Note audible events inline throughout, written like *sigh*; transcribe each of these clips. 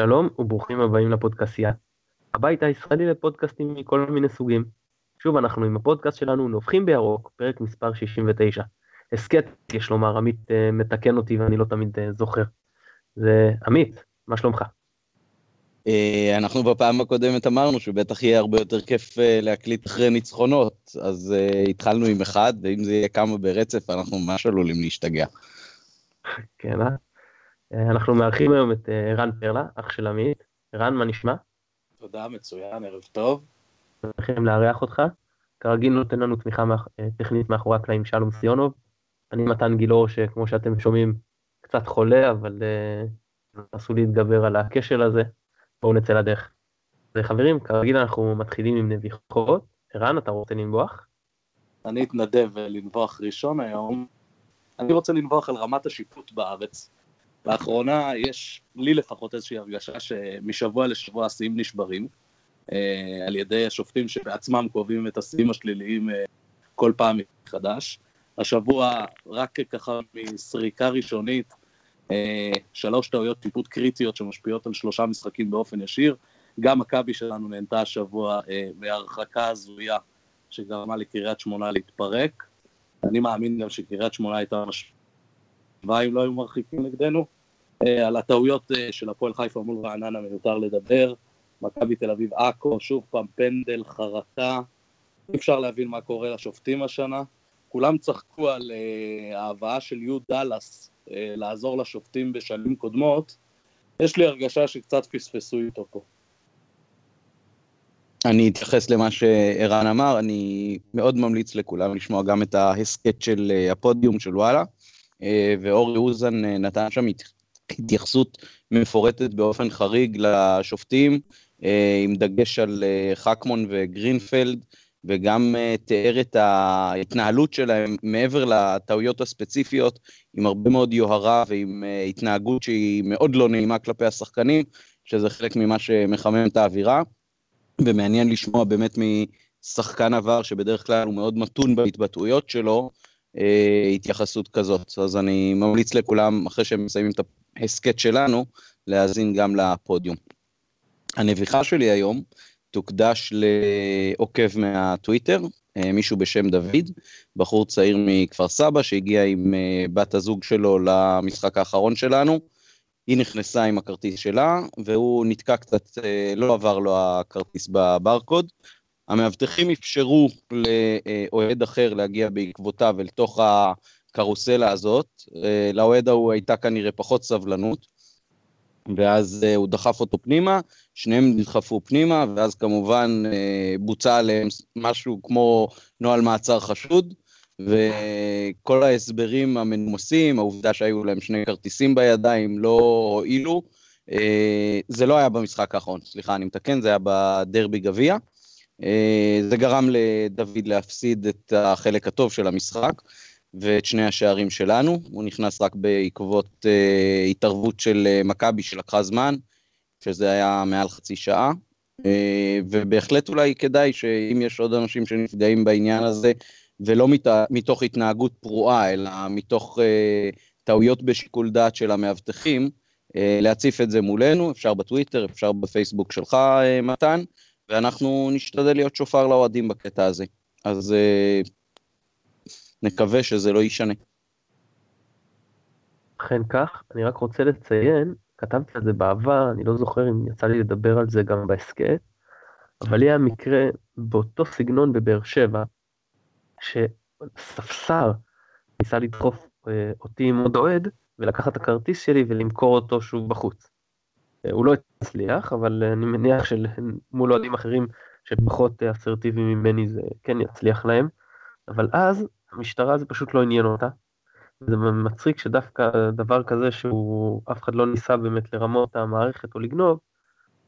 שלום וברוכים הבאים לפודקאסייה. הבית הישראלי לפודקאסטים מכל מיני סוגים. שוב אנחנו עם הפודקאסט שלנו נובחים בירוק, פרק מספר 69. הסכת, יש לומר, עמית אה, מתקן אותי ואני לא תמיד אה, זוכר. זה עמית, מה שלומך? אה, אנחנו בפעם הקודמת אמרנו שבטח יהיה הרבה יותר כיף להקליט אחרי ניצחונות, אז התחלנו עם אחד, ואם זה יהיה כמה ברצף, אנחנו ממש עלולים להשתגע. כן, אה? אנחנו מארחים היום את רן פרלה, אח של עמית. רן, מה נשמע? תודה, מצוין, ערב טוב. שמחים לארח אותך. כרגיל נותן לנו תמיכה טכנית מאחורי הקלעים שלום סיונוב. אני מתן גילאור, שכמו שאתם שומעים, קצת חולה, אבל נסו להתגבר על הכשל הזה. בואו נצא לדרך. אז חברים, כרגיל אנחנו מתחילים עם נביחות. ערן, אתה רוצה לנבוח? אני אתנדב לנבוח ראשון היום. אני רוצה לנבוח על רמת השיפוט בארץ. לאחרונה יש לי לפחות איזושהי הרגשה שמשבוע לשבוע השיאים נשברים אה, על ידי השופטים שבעצמם קובעים את השיאים השליליים אה, כל פעם מחדש. השבוע, רק ככה מסריקה ראשונית, אה, שלוש טעויות שיפוט קריטיות שמשפיעות על שלושה משחקים באופן ישיר. גם מכבי שלנו נהנתה השבוע בהרחקה הזויה שגרמה לקריית שמונה להתפרק. אני מאמין גם שקריית שמונה הייתה משוואה אם לא היו מרחיקים נגדנו. אה, על הטעויות אה, של הפועל חיפה מול רעננה מיותר לדבר. מכבי תל אביב עכו, שוב פעם פנדל, חרטה. אי אפשר להבין מה קורה לשופטים השנה. כולם צחקו על uh, ההבאה של יו דאלאס uh, לעזור לשופטים בשנים קודמות. יש לי הרגשה שקצת פספסו איתו פה. אני אתייחס למה שערן אמר, אני מאוד ממליץ לכולם לשמוע גם את ההסכת של הפודיום של וואלה, ואורי אוזן uh, נתן שם התייחסות מפורטת באופן חריג לשופטים, אה, עם דגש על אה, חכמון וגרינפלד, וגם אה, תיאר את ההתנהלות שלהם מעבר לטעויות הספציפיות, עם הרבה מאוד יוהרה ועם התנהגות שהיא מאוד לא נעימה כלפי השחקנים, שזה חלק ממה שמחמם את האווירה, ומעניין לשמוע באמת משחקן עבר, שבדרך כלל הוא מאוד מתון בהתבטאויות שלו, התייחסות כזאת. אז אני ממליץ לכולם, אחרי שהם מסיימים את ההסכת שלנו, להאזין גם לפודיום. הנביכה שלי היום תוקדש לעוקב מהטוויטר, אה, מישהו בשם דוד, בחור צעיר מכפר סבא שהגיע עם אה, בת הזוג שלו למשחק האחרון שלנו. היא נכנסה עם הכרטיס שלה, והוא נתקע קצת, אה, לא עבר לו הכרטיס בברקוד. המאבטחים אפשרו לאוהד אחר להגיע בעקבותיו אל תוך הקרוסלה הזאת. אה, לאוהד ההוא הייתה כנראה פחות סבלנות, ואז אה, הוא דחף אותו פנימה, שניהם נדחפו פנימה, ואז כמובן אה, בוצע עליהם משהו כמו נוהל מעצר חשוד, וכל ההסברים המנומסים, העובדה שהיו להם שני כרטיסים בידיים, לא הועילו. זה לא היה במשחק האחרון, סליחה, אני מתקן, זה היה בדרבי גביע. זה גרם לדוד להפסיד את החלק הטוב של המשחק. ואת שני השערים שלנו. הוא נכנס רק בעקבות uh, התערבות של uh, מכבי שלקחה זמן, שזה היה מעל חצי שעה. ובהחלט אולי כדאי שאם יש עוד אנשים שנפגעים בעניין הזה, ולא מת, מתוך התנהגות פרועה, אלא מתוך uh, טעויות בשיקול דעת של המאבטחים, uh, להציף את זה מולנו, אפשר בטוויטר, אפשר בפייסבוק שלך, uh, מתן, ואנחנו נשתדל להיות שופר לאוהדים בקטע הזה. אז uh, נקווה שזה לא יישנה. אכן כך, אני רק רוצה לציין, כתבתי על זה בעבר, אני לא זוכר אם יצא לי לדבר על זה גם בהסכת, אבל היה מקרה באותו סגנון בבאר שבע, שספסר ניסה לדחוף אה, אותי עם עוד אוהד, ולקחת את הכרטיס שלי ולמכור אותו שוב בחוץ. אה, הוא לא הצליח, אבל אני מניח שמול אוהדים אחרים שפחות אסרטיביים ממני זה כן יצליח להם. אבל אז המשטרה זה פשוט לא עניין אותה. זה מצחיק שדווקא דבר כזה שהוא, אף אחד לא ניסה באמת לרמות המערכת או לגנוב,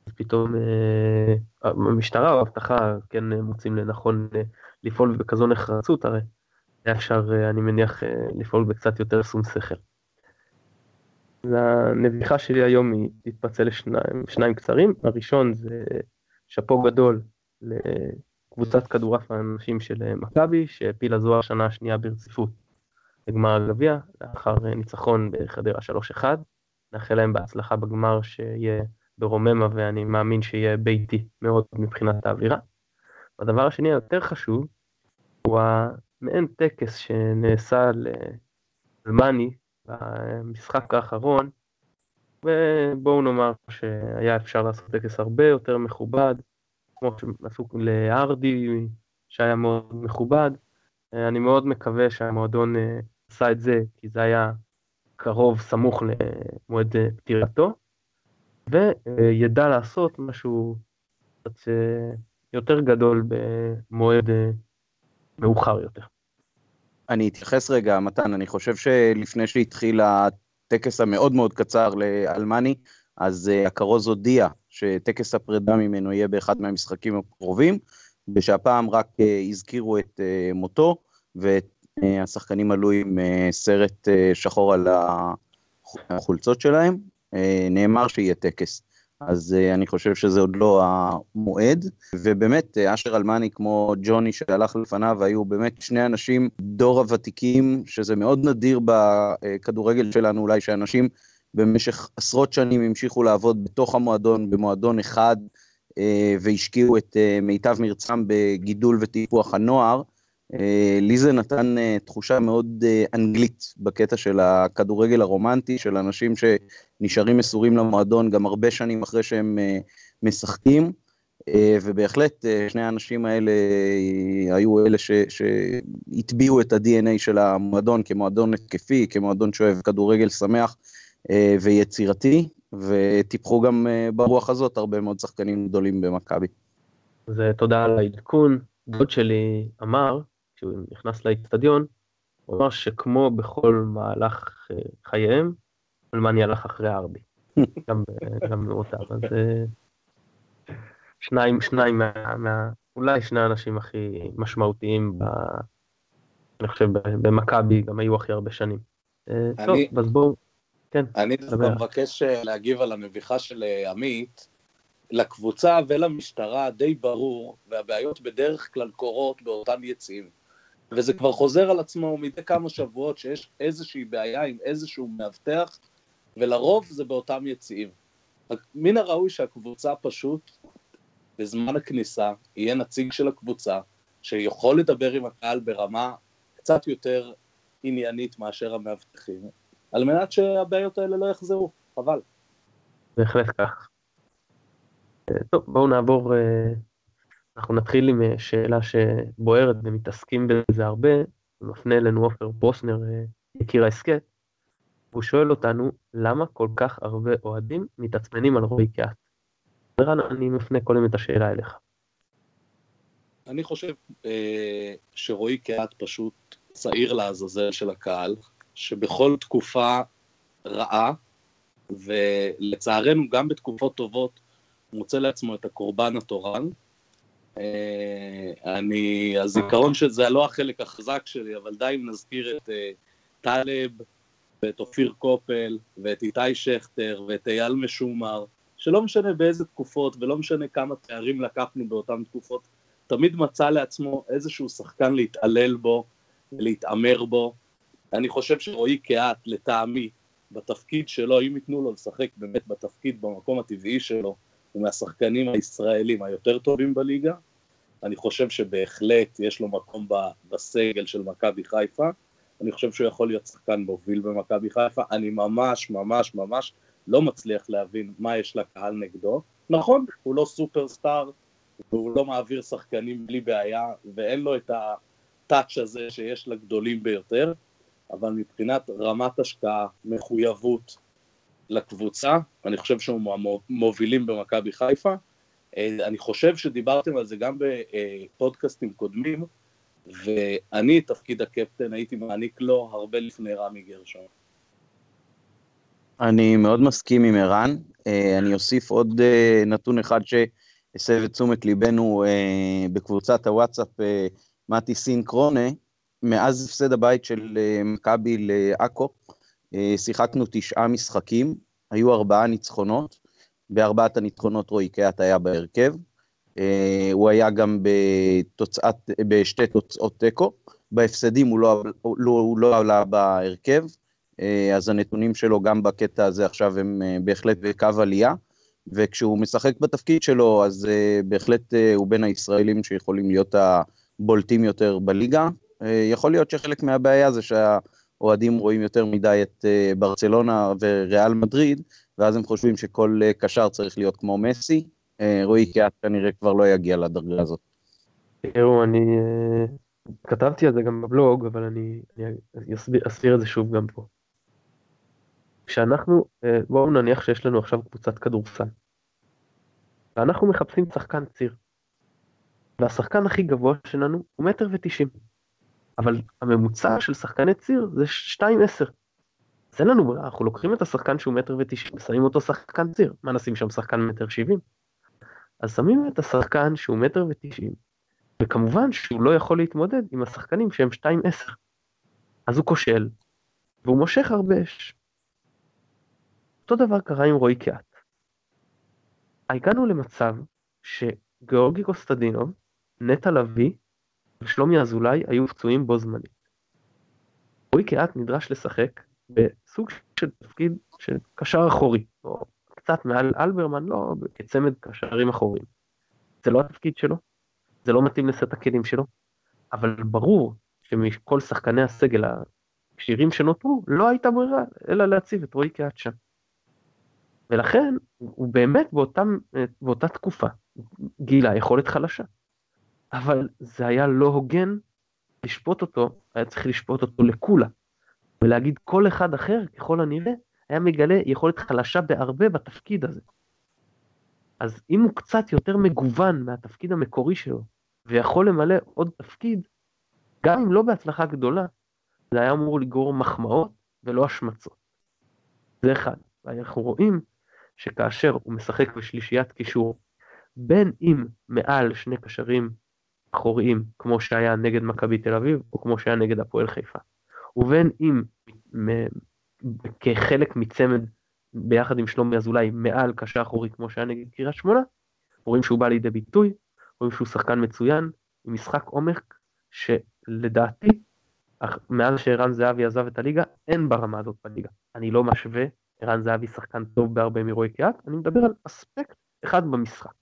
אז פתאום אה, המשטרה או האבטחה כן מוצאים לנכון אה, לפעול בכזו נחרצות, הרי היה אפשר, אה, אני מניח, אה, לפעול בקצת יותר שום שכל. הנביכה שלי היום היא תתפצל לשניים קצרים, הראשון זה שאפו גדול קבוצת כדורעף האנשים של מכבי, שהעפילה זו השנה השנייה ברציפות לגמר הגביע, לאחר ניצחון בחדרה 3-1. נאחל להם בהצלחה בגמר שיהיה ברוממה ואני מאמין שיהיה ביתי מאוד מבחינת האווירה. הדבר השני היותר חשוב הוא המעין טקס שנעשה לאלמני במשחק האחרון, ובואו נאמר שהיה אפשר לעשות טקס הרבה יותר מכובד, כמו שעשו לארדי שהיה מאוד מכובד. אני מאוד מקווה שהמועדון אה, עשה את זה, כי זה היה קרוב, סמוך למועד אה, פטירתו, וידע לעשות משהו קצת אה, יותר גדול במועד מאוחר יותר. אני אתייחס רגע, מתן, אני חושב שלפני שהתחיל הטקס המאוד מאוד קצר לאלמני, אז הכרוז הודיע שטקס הפרידה ממנו יהיה באחד מהמשחקים הקרובים, ושהפעם רק הזכירו את מותו, ואת השחקנים עלו עם אה, סרט אה, שחור על החולצות שלהם, אה, נאמר שיהיה טקס. אז אני חושב שזה עוד לא המועד, ובאמת אשר אלמני כמו ג'וני שהלך לפניו היו באמת שני אנשים דור הוותיקים, שזה מאוד נדיר בכדורגל שלנו אולי שאנשים במשך עשרות שנים המשיכו לעבוד בתוך המועדון, במועדון אחד, והשקיעו את מיטב מרצם בגידול וטיפוח הנוער, אה, לי זה נתן אה, תחושה מאוד אה, אנגלית בקטע של הכדורגל הרומנטי, של אנשים שנשארים מסורים למועדון גם הרבה שנים אחרי שהם משחקים, ובהחלט שני האנשים האלה היו אלה שהטביעו את ה-DNA של המועדון כמועדון התקפי, כמועדון שאוהב כדורגל שמח ויצירתי, וטיפחו גם ברוח הזאת הרבה מאוד שחקנים גדולים במכבי. אז תודה על העדכון. דוד שלי אמר כשהוא נכנס לאיצטדיון, הוא אמר שכמו בכל מהלך אה, חייהם, אלמני הלך אחרי ארבי. *laughs* גם, גם מאותם, אז אה, שניים, שניים מה, מה, אולי שני האנשים הכי משמעותיים, ב, אני חושב, במכבי, גם היו הכי הרבה שנים. אה, אני, טוב, אז בואו, כן. אני דווקא מבקש להגיב על המביכה של עמית. לקבוצה ולמשטרה די ברור, והבעיות בדרך כלל קורות באותם יציאים. וזה כבר חוזר על עצמו מדי כמה שבועות שיש איזושהי בעיה עם איזשהו מאבטח, ולרוב זה באותם יציאים. מן הראוי שהקבוצה פשוט, בזמן הכניסה, יהיה נציג של הקבוצה, שיכול לדבר עם הקהל ברמה קצת יותר עניינית מאשר המאבטחים, על מנת שהבעיות האלה לא יחזרו, חבל. בהחלט כך. אה, טוב, בואו נעבור אה, אנחנו נתחיל עם אה, שאלה שבוערת ומתעסקים בזה הרבה, מפנה אלינו עופר בוסנר, אה, יקיר ההסכת, והוא שואל אותנו, למה כל כך הרבה אוהדים מתעצמנים על רועי קהת? ערן, אני מפנה קודם את השאלה אליך. אני חושב אה, שרועי קהת פשוט צעיר לעזאזל של הקהל, שבכל תקופה רעה, ולצערנו גם בתקופות טובות, מוצא לעצמו את הקורבן התורן, אה, אני, הזיכרון של זה לא החלק החזק שלי, אבל די אם נזכיר את אה, טלב ואת אופיר קופל ואת איתי שכטר ואת אייל משומר, שלא משנה באיזה תקופות ולא משנה כמה תארים לקחנו באותן תקופות, תמיד מצא לעצמו איזשהו שחקן להתעלל בו ולהתעמר בו. אני חושב שרועי קהת, לטעמי, בתפקיד שלו, אם ייתנו לו לשחק באמת בתפקיד, במקום הטבעי שלו, הוא מהשחקנים הישראלים היותר טובים בליגה. אני חושב שבהחלט יש לו מקום בסגל של מכבי חיפה. אני חושב שהוא יכול להיות שחקן מוביל במכבי חיפה. אני ממש ממש ממש לא מצליח להבין מה יש לקהל נגדו. נכון, הוא לא סופרסטאר, והוא לא מעביר שחקנים בלי בעיה, ואין לו את הטאץ' הזה שיש לגדולים ביותר, אבל מבחינת רמת השקעה, מחויבות, לקבוצה, אני חושב שהוא מהמובילים במכבי חיפה. אה, אני חושב שדיברתם על זה גם בפודקאסטים קודמים, ואני תפקיד הקפטן הייתי מעניק לו הרבה לפני רמי גרשון. אני מאוד מסכים עם ערן, אה, אני אוסיף עוד אה, נתון אחד שהסב את תשומת ליבנו בקבוצת הוואטסאפ מתי סינקרונה, מאז הפסד הבית של מכבי לעכו, שיחקנו תשעה משחקים, היו ארבעה ניצחונות, בארבעת הניצחונות רועי קהת היה בהרכב, אה, הוא היה גם בתוצאת, בשתי תוצאות תיקו, בהפסדים הוא לא, לא, הוא לא עלה בהרכב, אה, אז הנתונים שלו גם בקטע הזה עכשיו הם בהחלט בקו עלייה, וכשהוא משחק בתפקיד שלו, אז בהחלט הוא בין הישראלים שיכולים להיות הבולטים יותר בליגה. יכול להיות שחלק מהבעיה זה שהאוהדים רואים יותר מדי את uh, ברצלונה וריאל מדריד, ואז הם חושבים שכל uh, קשר צריך להיות כמו מסי. Uh, רועי קיאט כנראה כבר לא יגיע לדרגה הזאת. תראו, אני כתבתי על זה גם בבלוג, אבל אני, אני אסביר, אסביר את זה שוב גם פה. כשאנחנו, בואו נניח שיש לנו עכשיו קבוצת כדורסל. ואנחנו מחפשים שחקן ציר. והשחקן הכי גבוה שלנו הוא מטר ותשעים. אבל הממוצע של שחקני ציר זה שתיים עשר. אז אין לנו ברירה, אנחנו לוקחים את השחקן שהוא מטר ותשעים ושמים אותו שחקן ציר. מה נשים שם שחקן מטר שבעים? אז שמים את השחקן שהוא מטר ותשעים, וכמובן שהוא לא יכול להתמודד עם השחקנים שהם שתיים עשר. אז הוא כושל, והוא מושך הרבה אש. אותו דבר קרה עם רועי קיאט. הגענו למצב שגיאורגי קוסטדינוב, נטע לביא ושלומי אזולאי היו פצועים בו זמנית. רועי קיאט נדרש לשחק בסוג של תפקיד של קשר אחורי, או קצת מעל אלברמן, לא כצמד קשרים אחוריים. זה לא התפקיד שלו, זה לא מתאים לסט הכלים שלו, אבל ברור שמכל שחקני הסגל הכשירים שנותרו, לא הייתה ברירה אלא להציב את רועי קיאט שם. ולכן הוא באמת באותם, באותה תקופה גילה יכולת חלשה. אבל זה היה לא הוגן לשפוט אותו, היה צריך לשפוט אותו לקולה. ולהגיד כל אחד אחר, ככל הנראה, היה מגלה יכולת חלשה בהרבה בתפקיד הזה. אז אם הוא קצת יותר מגוון מהתפקיד המקורי שלו, ויכול למלא עוד תפקיד, גם אם לא בהצלחה גדולה, זה היה אמור לגרור מחמאות ולא השמצות. זה אחד. ואנחנו רואים שכאשר הוא משחק בשלישיית קישור, בין אם מעל שני קשרים אחוריים, כמו שהיה נגד מכבי תל אביב, או כמו שהיה נגד הפועל חיפה, ובין אם כחלק מצמד ביחד עם שלומי אזולאי מעל קשר אחורי כמו שהיה נגד קריית שמונה, רואים שהוא בא לידי ביטוי, רואים שהוא שחקן מצוין, עם משחק עומק שלדעתי, מאז שערן זהבי עזב את הליגה, אין ברמה הזאת בליגה. אני לא משווה ערן זהבי שחקן טוב בהרבה מרועי קיאט, אני מדבר על אספקט אחד במשחק.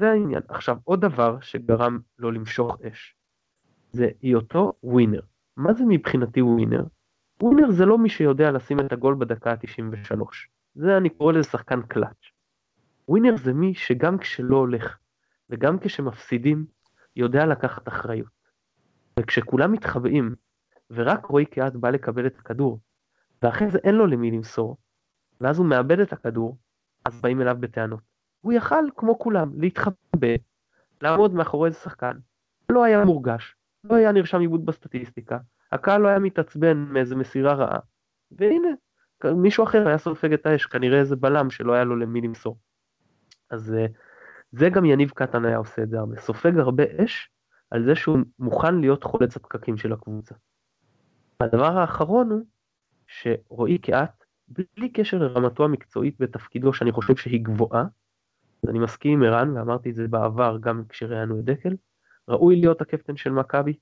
זה העניין. עכשיו, עוד דבר שגרם לו למשוך אש, זה היותו ווינר. מה זה מבחינתי ווינר? ווינר זה לא מי שיודע לשים את הגול בדקה ה-93. זה אני קורא לזה שחקן קלאץ'. ווינר זה מי שגם כשלא הולך, וגם כשמפסידים, יודע לקחת אחריות. וכשכולם מתחבאים, ורק רועי קיאט בא לקבל את הכדור, ואחרי זה אין לו למי למסור, ואז הוא מאבד את הכדור, אז באים אליו בטענות. הוא יכל, כמו כולם, להתחבא, לעמוד מאחורי איזה שחקן. לא היה מורגש, לא היה נרשם עיבוד בסטטיסטיקה, הקהל לא היה מתעצבן מאיזה מסירה רעה, והנה, מישהו אחר היה סופג את האש, כנראה איזה בלם שלא היה לו למי למסור. אז אה, זה גם יניב קטן היה עושה את זה הרבה, סופג הרבה אש על זה שהוא מוכן להיות חולץ הפקקים של הקבוצה. הדבר האחרון הוא שרועי קיאט, בלי קשר לרמתו המקצועית בתפקידו שאני חושב שהיא גבוהה, אז אני מסכים עם ערן ואמרתי את זה בעבר גם כשראיינו את דקל, ראוי להיות הקפטן של מכבי.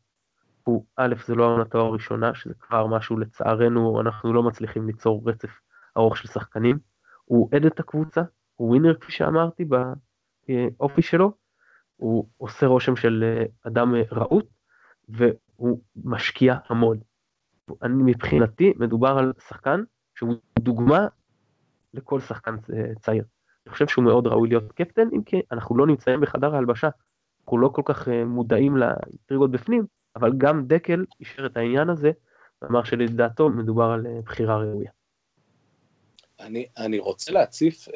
הוא, א', זה לא העונתו הראשונה, שזה כבר משהו לצערנו, אנחנו לא מצליחים ליצור רצף ארוך של שחקנים. הוא עד את הקבוצה, הוא ווינר כפי שאמרתי באופי שלו, הוא עושה רושם של אה, אדם אה, רהוט, והוא משקיע המון. אני מבחינתי מדובר על שחקן שהוא דוגמה לכל שחקן אה, צעיר. אני חושב שהוא מאוד ראוי להיות קפטן, אם כי אנחנו לא נמצאים בחדר ההלבשה, אנחנו לא כל כך אה, מודעים לאינטריגות בפנים, אבל גם דקל אישר את העניין הזה, ואמר שלדעתו מדובר על אה, בחירה ראויה. אני, אני רוצה להציף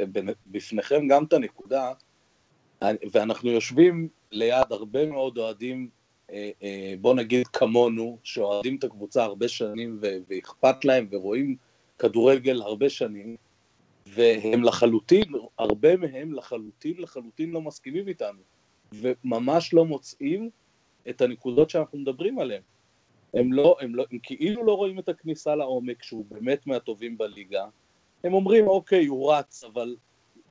בפניכם גם את הנקודה, ואנחנו יושבים ליד הרבה מאוד אוהדים אה, אה, בוא נגיד כמונו, שאוהדים את הקבוצה הרבה שנים ואכפת להם ורואים כדורגל הרבה שנים, והם לחלוטין, הרבה מהם לחלוטין לחלוטין לא מסכימים איתנו, וממש לא מוצאים את הנקודות שאנחנו מדברים עליהן. הם, לא, הם, לא, הם כאילו לא רואים את הכניסה לעומק, שהוא באמת מהטובים בליגה. הם אומרים, אוקיי, הוא רץ, אבל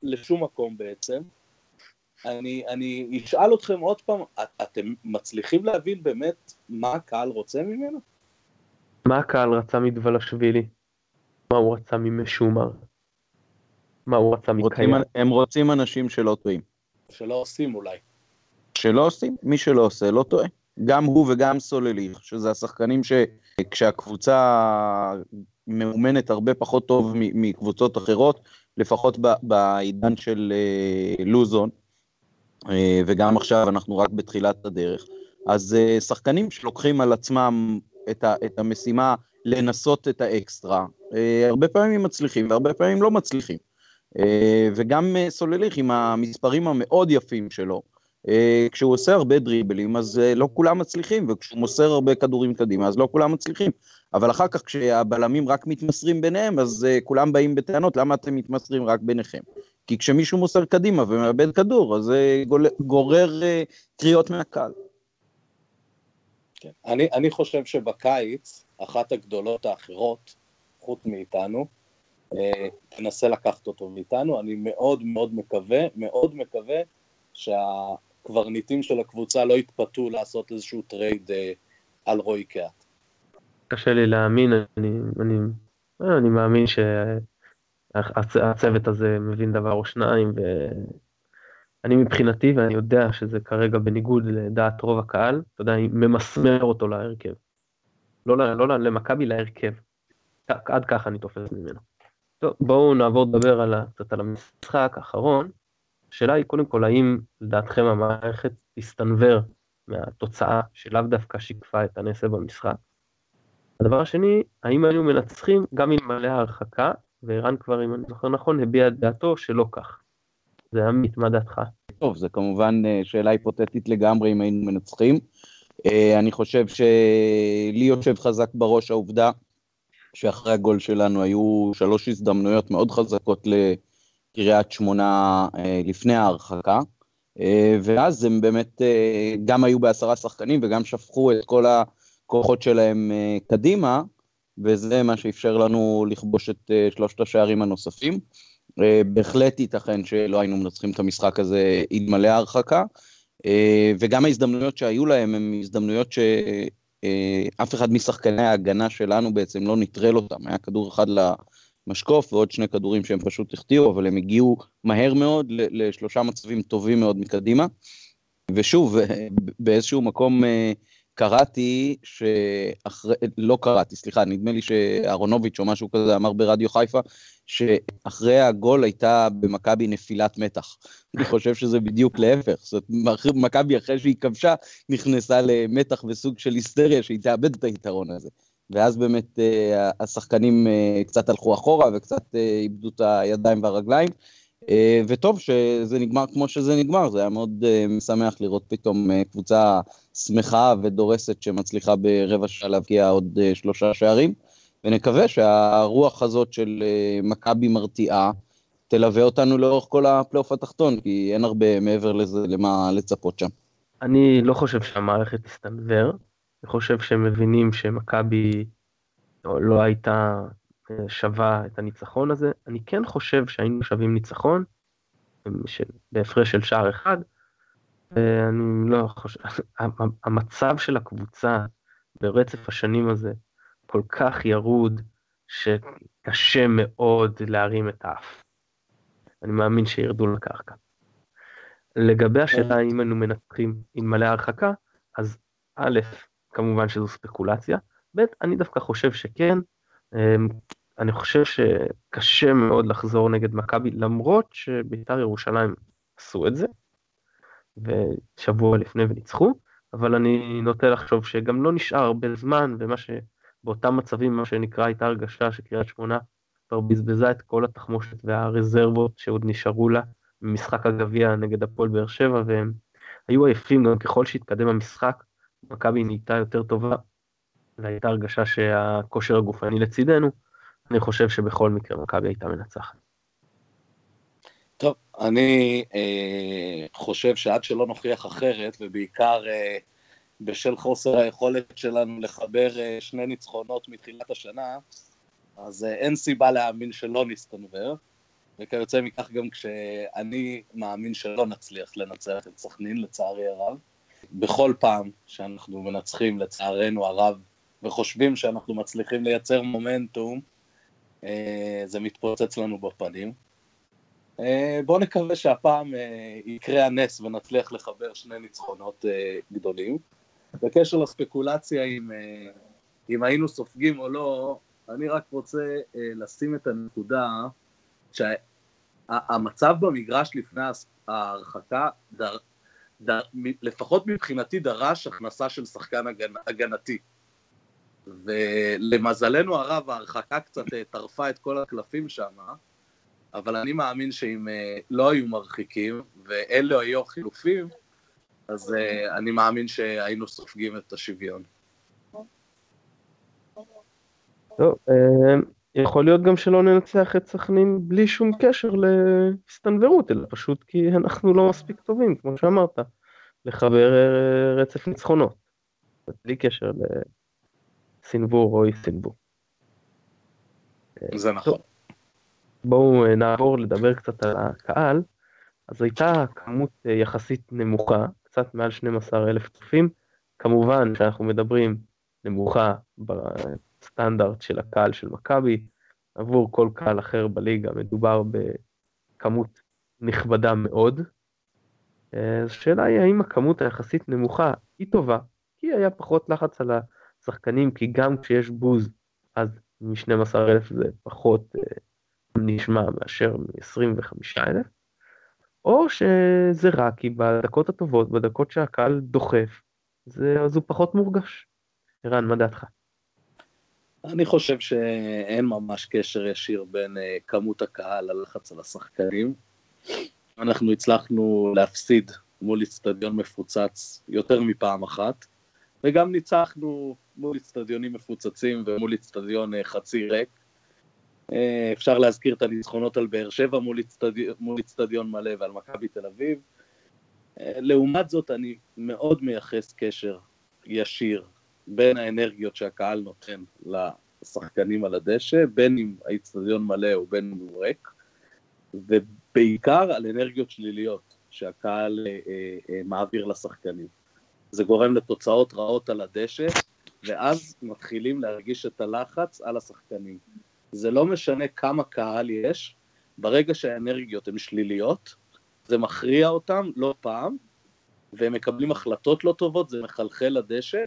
לשום מקום בעצם. אני, אני אשאל אתכם עוד פעם, את, אתם מצליחים להבין באמת מה הקהל רוצה ממנו? מה הקהל רצה מדבלשווילי? מה הוא רצה ממשומר? מה הוא רצה רוצים, מקיים? הם רוצים אנשים שלא טועים. שלא עושים אולי. שלא עושים, מי שלא עושה לא טועה. גם הוא וגם סולליך, שזה השחקנים שכשהקבוצה מאומנת הרבה פחות טוב מקבוצות אחרות, לפחות בעידן של אה, לוזון, אה, וגם עכשיו אנחנו רק בתחילת הדרך. אז אה, שחקנים שלוקחים על עצמם את, ה- את המשימה לנסות את האקסטרה, הרבה פעמים מצליחים והרבה פעמים לא מצליחים. אה, וגם אה, סולליך עם המספרים המאוד יפים שלו, אה, כשהוא עושה הרבה דריבלים אז לא כולם מצליחים, וכשהוא מוסר הרבה כדורים קדימה אז לא כולם מצליחים. אבל אחר כך כשהבלמים רק מתמסרים ביניהם, אז כולם באים בטענות, למה אתם מתמסרים רק ביניכם? כי כשמישהו מוסר קדימה ומאבד כדור, אז זה גורר קריאות מהקהל. כן. אני, אני חושב שבקיץ, אחת הגדולות האחרות, חוץ מאיתנו, תנסה לקחת אותו מאיתנו. אני מאוד מאוד מקווה, מאוד מקווה שהקברניטים של הקבוצה לא יתפתו לעשות איזשהו trade אה, על רועי קהת. קשה לי להאמין, אני, אני, אה, אני מאמין שהצוות הזה מבין דבר או שניים, ואני מבחינתי, ואני יודע שזה כרגע בניגוד לדעת רוב הקהל, אתה יודע, אני ממסמר אותו להרכב. לא, לא ל- למכבי, להרכב. עד ככה אני תופס ממנו. טוב, בואו נעבור לדבר על, קצת על המשחק האחרון. השאלה היא קודם כל, האם לדעתכם המערכת תסתנוור מהתוצאה שלאו דווקא שיקפה את הנעשה במשחק? הדבר השני, האם היינו מנצחים גם אלמלא ההרחקה, וערן כבר, אם אני זוכר נכון, הביע את דעתו שלא כך. זה עמית, מה דעתך? טוב, זו כמובן uh, שאלה היפותטית לגמרי אם היינו מנצחים. Uh, אני חושב שלי יושב חזק בראש העובדה שאחרי הגול שלנו היו שלוש הזדמנויות מאוד חזקות לקריית שמונה uh, לפני ההרחקה. Uh, ואז הם באמת uh, גם היו בעשרה שחקנים וגם שפכו את כל הכוחות שלהם קדימה, וזה מה שאפשר לנו לכבוש את שלושת השערים הנוספים. בהחלט ייתכן שלא היינו מנצחים את המשחק הזה אלמלא ההרחקה, וגם ההזדמנויות שהיו להם הן הזדמנויות שאף אחד משחקני ההגנה שלנו בעצם לא נטרל אותם, היה כדור אחד למשקוף ועוד שני כדורים שהם פשוט החטיאו, אבל הם הגיעו מהר מאוד לשלושה מצבים טובים מאוד מקדימה. ושוב, באיזשהו מקום אה, קראתי שאחרי, לא קראתי, סליחה, נדמה לי שאהרונוביץ' או משהו כזה אמר ברדיו חיפה, שאחרי הגול הייתה במכבי נפילת מתח. אני חושב שזה בדיוק להפך, זאת אומרת, מכבי אחרי שהיא כבשה, נכנסה למתח וסוג של היסטריה שהיא תאבד את היתרון הזה. ואז באמת אה, השחקנים אה, קצת הלכו אחורה וקצת אה, איבדו את הידיים והרגליים. אה, וטוב שזה נגמר כמו שזה נגמר, זה היה מאוד אה, משמח לראות פתאום אה, קבוצה שמחה ודורסת שמצליחה ברבע שעה להבקיע עוד שלושה שערים, ונקווה שהרוח הזאת של מכבי מרתיעה תלווה אותנו לאורך כל הפלייאוף התחתון, כי אין הרבה מעבר לזה למה לצפות שם. אני לא חושב שהמערכת תסתנוור, אני חושב שהם מבינים שמכבי לא, הייתה שווה את הניצחון הזה. אני כן חושב שהיינו שווים ניצחון, בהפרש של שער אחד, ואני לא חושב, המצב של הקבוצה ברצף השנים הזה כל כך ירוד, שקשה מאוד להרים את האף. אני מאמין שירדו לקרקע. לגבי השאלה האם היינו מנצחים אלמלא ההרחקה, אז א', כמובן שזו ספקולציה, ב', אני דווקא חושב שכן, אמ, אני חושב שקשה מאוד לחזור נגד מכבי, למרות שבית"ר ירושלים עשו את זה, ושבוע לפני וניצחו, אבל אני נוטה לחשוב שגם לא נשאר הרבה זמן, ומה שבאותם מצבים, מה שנקרא, הייתה הרגשה שקריית שמונה כבר בזבזה את כל התחמושת והרזרבות שעוד נשארו לה ממשחק הגביע נגד הפועל באר שבע, והם היו עייפים גם ככל שהתקדם המשחק, מכבי נהייתה יותר טובה, והייתה הרגשה שהכושר הגופני לצידנו, אני חושב שבכל מקרה מכבי הייתה מנצחת. טוב, אני אה, חושב שעד שלא נוכיח אחרת, ובעיקר אה, בשל חוסר היכולת שלנו לחבר אה, שני ניצחונות מתחילת השנה, אז אה, אין סיבה להאמין שלא נסתנוור, וכיוצא מכך גם כשאני מאמין שלא נצליח לנצח את סכנין, לצערי הרב. בכל פעם שאנחנו מנצחים, לצערנו הרב, וחושבים שאנחנו מצליחים לייצר מומנטום, זה מתפוצץ לנו בפנים. אה, בואו נקווה שהפעם אה, יקרה הנס ונצליח לחבר שני ניצחונות אה, גדולים. בקשר לספקולציה אם, אם היינו סופגים או לא, אני רק רוצה לשים את הנקודה שהמצב במגרש לפני ההרחקה, דר, דר, לפחות מבחינתי דרש הכנסה של שחקן הגנ, הגנתי. ולמזלנו הרב ההרחקה קצת טרפה את כל הקלפים שם, אבל אני מאמין שאם uh, לא היו מרחיקים ואלו היו החילופים, אז uh, אני מאמין שהיינו סופגים את השוויון. טוב, אה, יכול להיות גם שלא ננצח את סכנין בלי שום קשר להסתנוורות, אלא פשוט כי אנחנו לא מספיק טובים, כמו שאמרת, לחבר רצף ניצחונות, בלי קשר לסנוור או אי סנוור. זה נכון. טוב. בואו אה, נעבור לדבר קצת על הקהל. אז הייתה כמות אה, יחסית נמוכה, קצת מעל 12 אלף צופים. כמובן שאנחנו מדברים נמוכה בסטנדרט של הקהל של מכבי, עבור כל קהל אחר בליגה מדובר בכמות נכבדה מאוד. אה, אז השאלה היא האם הכמות היחסית נמוכה היא טובה, כי היה פחות לחץ על השחקנים, כי גם כשיש בוז אז מ-12 אלף זה פחות נשמע מאשר מ-25 אלף, או שזה רע כי בדקות הטובות, בדקות שהקהל דוחף, זה, אז הוא פחות מורגש. ערן, מה דעתך? אני חושב שאין ממש קשר ישיר בין uh, כמות הקהל ללחץ על השחקנים. אנחנו הצלחנו להפסיד מול איצטדיון מפוצץ יותר מפעם אחת, וגם ניצחנו מול איצטדיונים מפוצצים ומול איצטדיון uh, חצי ריק. אה, אפשר להזכיר את הניצחונות על באר שבע מול איצטדיון מלא ועל מכבי תל אביב. אה, לעומת זאת, אני מאוד מייחס קשר ישיר בין האנרגיות שהקהל נותן לשחקנים על הדשא, בין אם האיצטדיון מלא או בין אם הוא ריק, ובעיקר על אנרגיות שליליות שהקהל אה, אה, אה, מעביר לשחקנים. זה גורם לתוצאות רעות על הדשא, ואז מתחילים להרגיש את הלחץ על השחקנים. זה לא משנה כמה קהל יש, ברגע שהאנרגיות הן שליליות, זה מכריע אותם לא פעם, והם מקבלים החלטות לא טובות, זה מחלחל לדשא,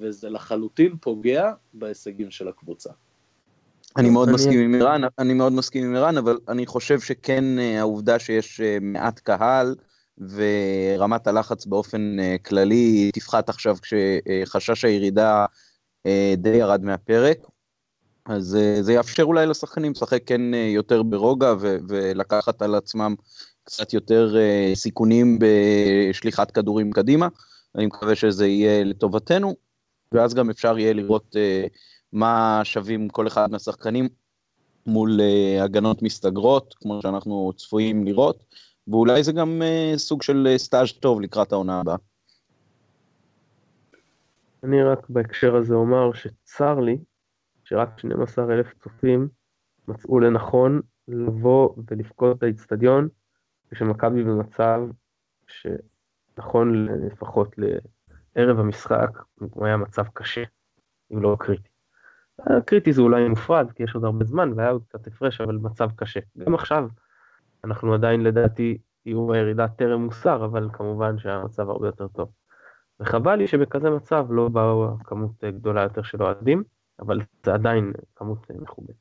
וזה לחלוטין פוגע בהישגים של הקבוצה. אני מאוד מסכים עם ערן, אני מאוד מסכים עם ערן, אבל אני חושב שכן אה, העובדה שיש אה, מעט קהל ורמת הלחץ באופן אה, כללי תפחת עכשיו כשחשש הירידה די ירד מהפרק. אז uh, זה יאפשר אולי לשחקנים לשחק כן יותר ברוגע ו- ולקחת על עצמם קצת יותר סיכונים בשליחת כדורים קדימה. אני מקווה שזה יהיה לטובתנו, ואז גם אפשר יהיה לראות מה שווים כל אחד מהשחקנים מול הגנות מסתגרות, כמו שאנחנו צפויים לראות, ואולי זה גם uh, סוג של סטאז' טוב לקראת העונה הבאה. אני רק בהקשר הזה אומר שצר לי שרק 12 אלף צופים מצאו לנכון לבוא ולפקוד את האיצטדיון, כשמכבי במצב שנכון לפחות לערב המשחק, הוא היה מצב קשה, אם לא קריטי. קריטי זה אולי מופרד, כי יש עוד הרבה זמן והיה עוד קצת הפרש, אבל מצב קשה. גם עכשיו, אנחנו עדיין לדעתי, איום הירידה טרם מוסר, אבל כמובן שהמצב הרבה יותר טוב. וחבל לי שבכזה מצב לא באו כמות גדולה יותר של אוהדים. אבל זה עדיין כמות מכובדת.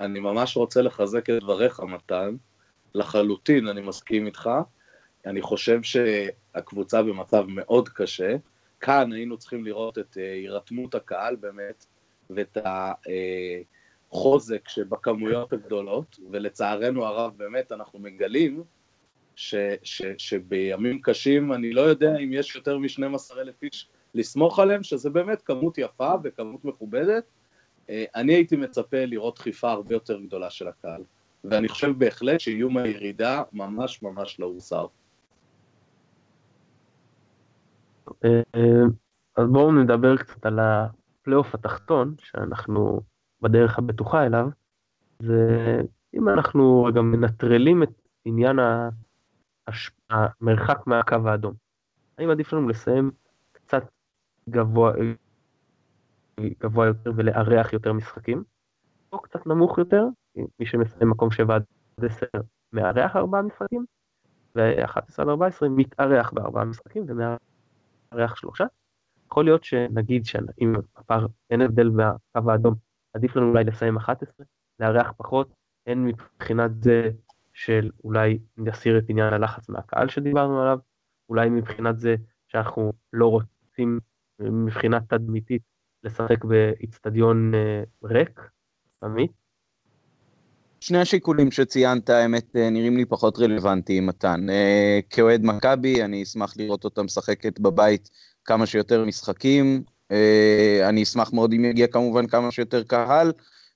אני ממש רוצה לחזק את דבריך, מתן. לחלוטין אני מסכים איתך. אני חושב שהקבוצה במצב מאוד קשה. כאן היינו צריכים לראות את אה, הירתמות הקהל באמת, ואת החוזק שבכמויות הגדולות, ולצערנו הרב באמת אנחנו מגלים ש, ש, שבימים קשים אני לא יודע אם יש יותר מ-12 אלף איש לסמוך עליהם, שזה באמת כמות יפה וכמות מכובדת. אה, אני הייתי מצפה לראות דחיפה הרבה יותר גדולה של הקהל, ואני חושב בהחלט שאיום הירידה ממש ממש לא הוסר. אה, אז בואו נדבר קצת על הפלייאוף התחתון, שאנחנו בדרך הבטוחה אליו, ואם אנחנו גם מנטרלים את עניין המרחק מהקו האדום, האם עדיף לנו לסיים קצת גבוה, גבוה יותר ולארח יותר משחקים, או קצת נמוך יותר, מי שמסיים מקום 7 עד 10 מארח ארבעה משחקים, ו-11 עד 14 מתארח בארבעה משחקים ומארח שלושה. יכול להיות שנגיד שאם הפער, אין הבדל בקו האדום, עדיף לנו אולי לסיים 11, לארח פחות, הן מבחינת זה של אולי נסיר את עניין הלחץ מהקהל שדיברנו עליו, אולי מבחינת זה שאנחנו לא רוצים מבחינה תדמיתית לשחק באיצטדיון אה, ריק, עמית. שני השיקולים שציינת, האמת, אה, נראים לי פחות רלוונטיים, מתן. אה, כאוהד מכבי, אני אשמח לראות אותה משחקת בבית כמה שיותר משחקים. אני אשמח מאוד אם יגיע כמובן כמה שיותר קהל,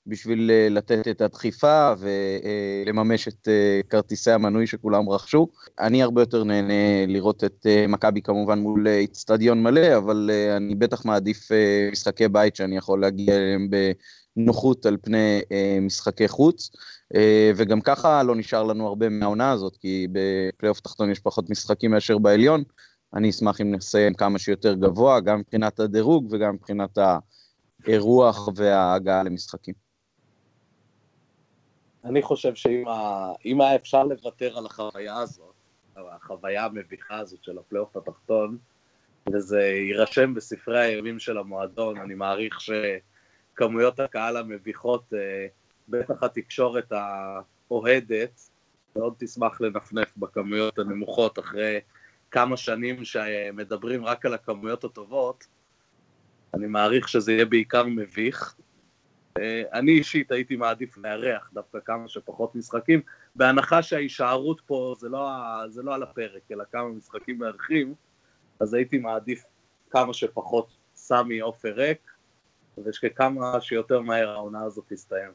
בשביל אה, לתת את הדחיפה ולממש את אה, כרטיסי המנוי שכולם רכשו. אני הרבה יותר נהנה לראות את אה, מכבי כמובן מול איצטדיון מלא, אבל אני בטח מעדיף משחקי בית שאני יכול להגיע אליהם בנוחות על פני משחקי חוץ. וגם ככה לא נשאר לנו הרבה מהעונה הזאת, כי בפלייאוף תחתון יש פחות משחקים מאשר בעליון. אני אשמח אם נסיים כמה שיותר גבוה, גם מבחינת הדירוג וגם מבחינת הרוח וההגעה למשחקים. אני חושב שאם היה אפשר לוותר על החוויה הזאת, החוויה המביכה הזאת של הפלייאוף התחתון, וזה יירשם בספרי הימים של המועדון, אני מעריך שכמויות הקהל המביכות, אה, בטח התקשורת האוהדת, מאוד תשמח לנפנף בכמויות הנמוכות אחרי כמה שנים שמדברים רק על הכמויות הטובות, אני מעריך שזה יהיה בעיקר מביך, אה, אני אישית הייתי מעדיף לארח דווקא כמה שפחות משחקים, בהנחה שההישארות פה זה לא, זה לא על הפרק, אלא כמה משחקים מארחים, אז הייתי מעדיף כמה שפחות סמי עופר ריק, ושכמה שיותר מהר העונה הזאת תסתיים.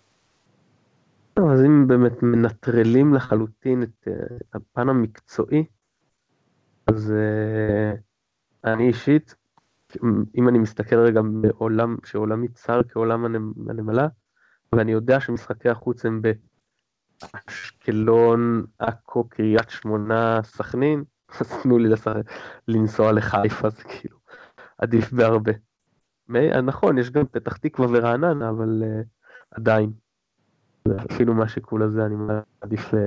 אז אם באמת מנטרלים לחלוטין את, אה, את הפן המקצועי, אז uh, אני אישית אם אני מסתכל רגע בעולם, שעולמי צר כעולם הנמלה, ואני יודע שמשחקי החוץ הם באשקלון, עכו, קריית שמונה, סכנין, *laughs* אז תנו לי לשחק, לנסוע לחיפה, זה כאילו עדיף בהרבה. נכון, יש גם פתח תקווה ורעננה, אבל uh, עדיין. אפילו מהשיקול הזה אני מעדיף uh,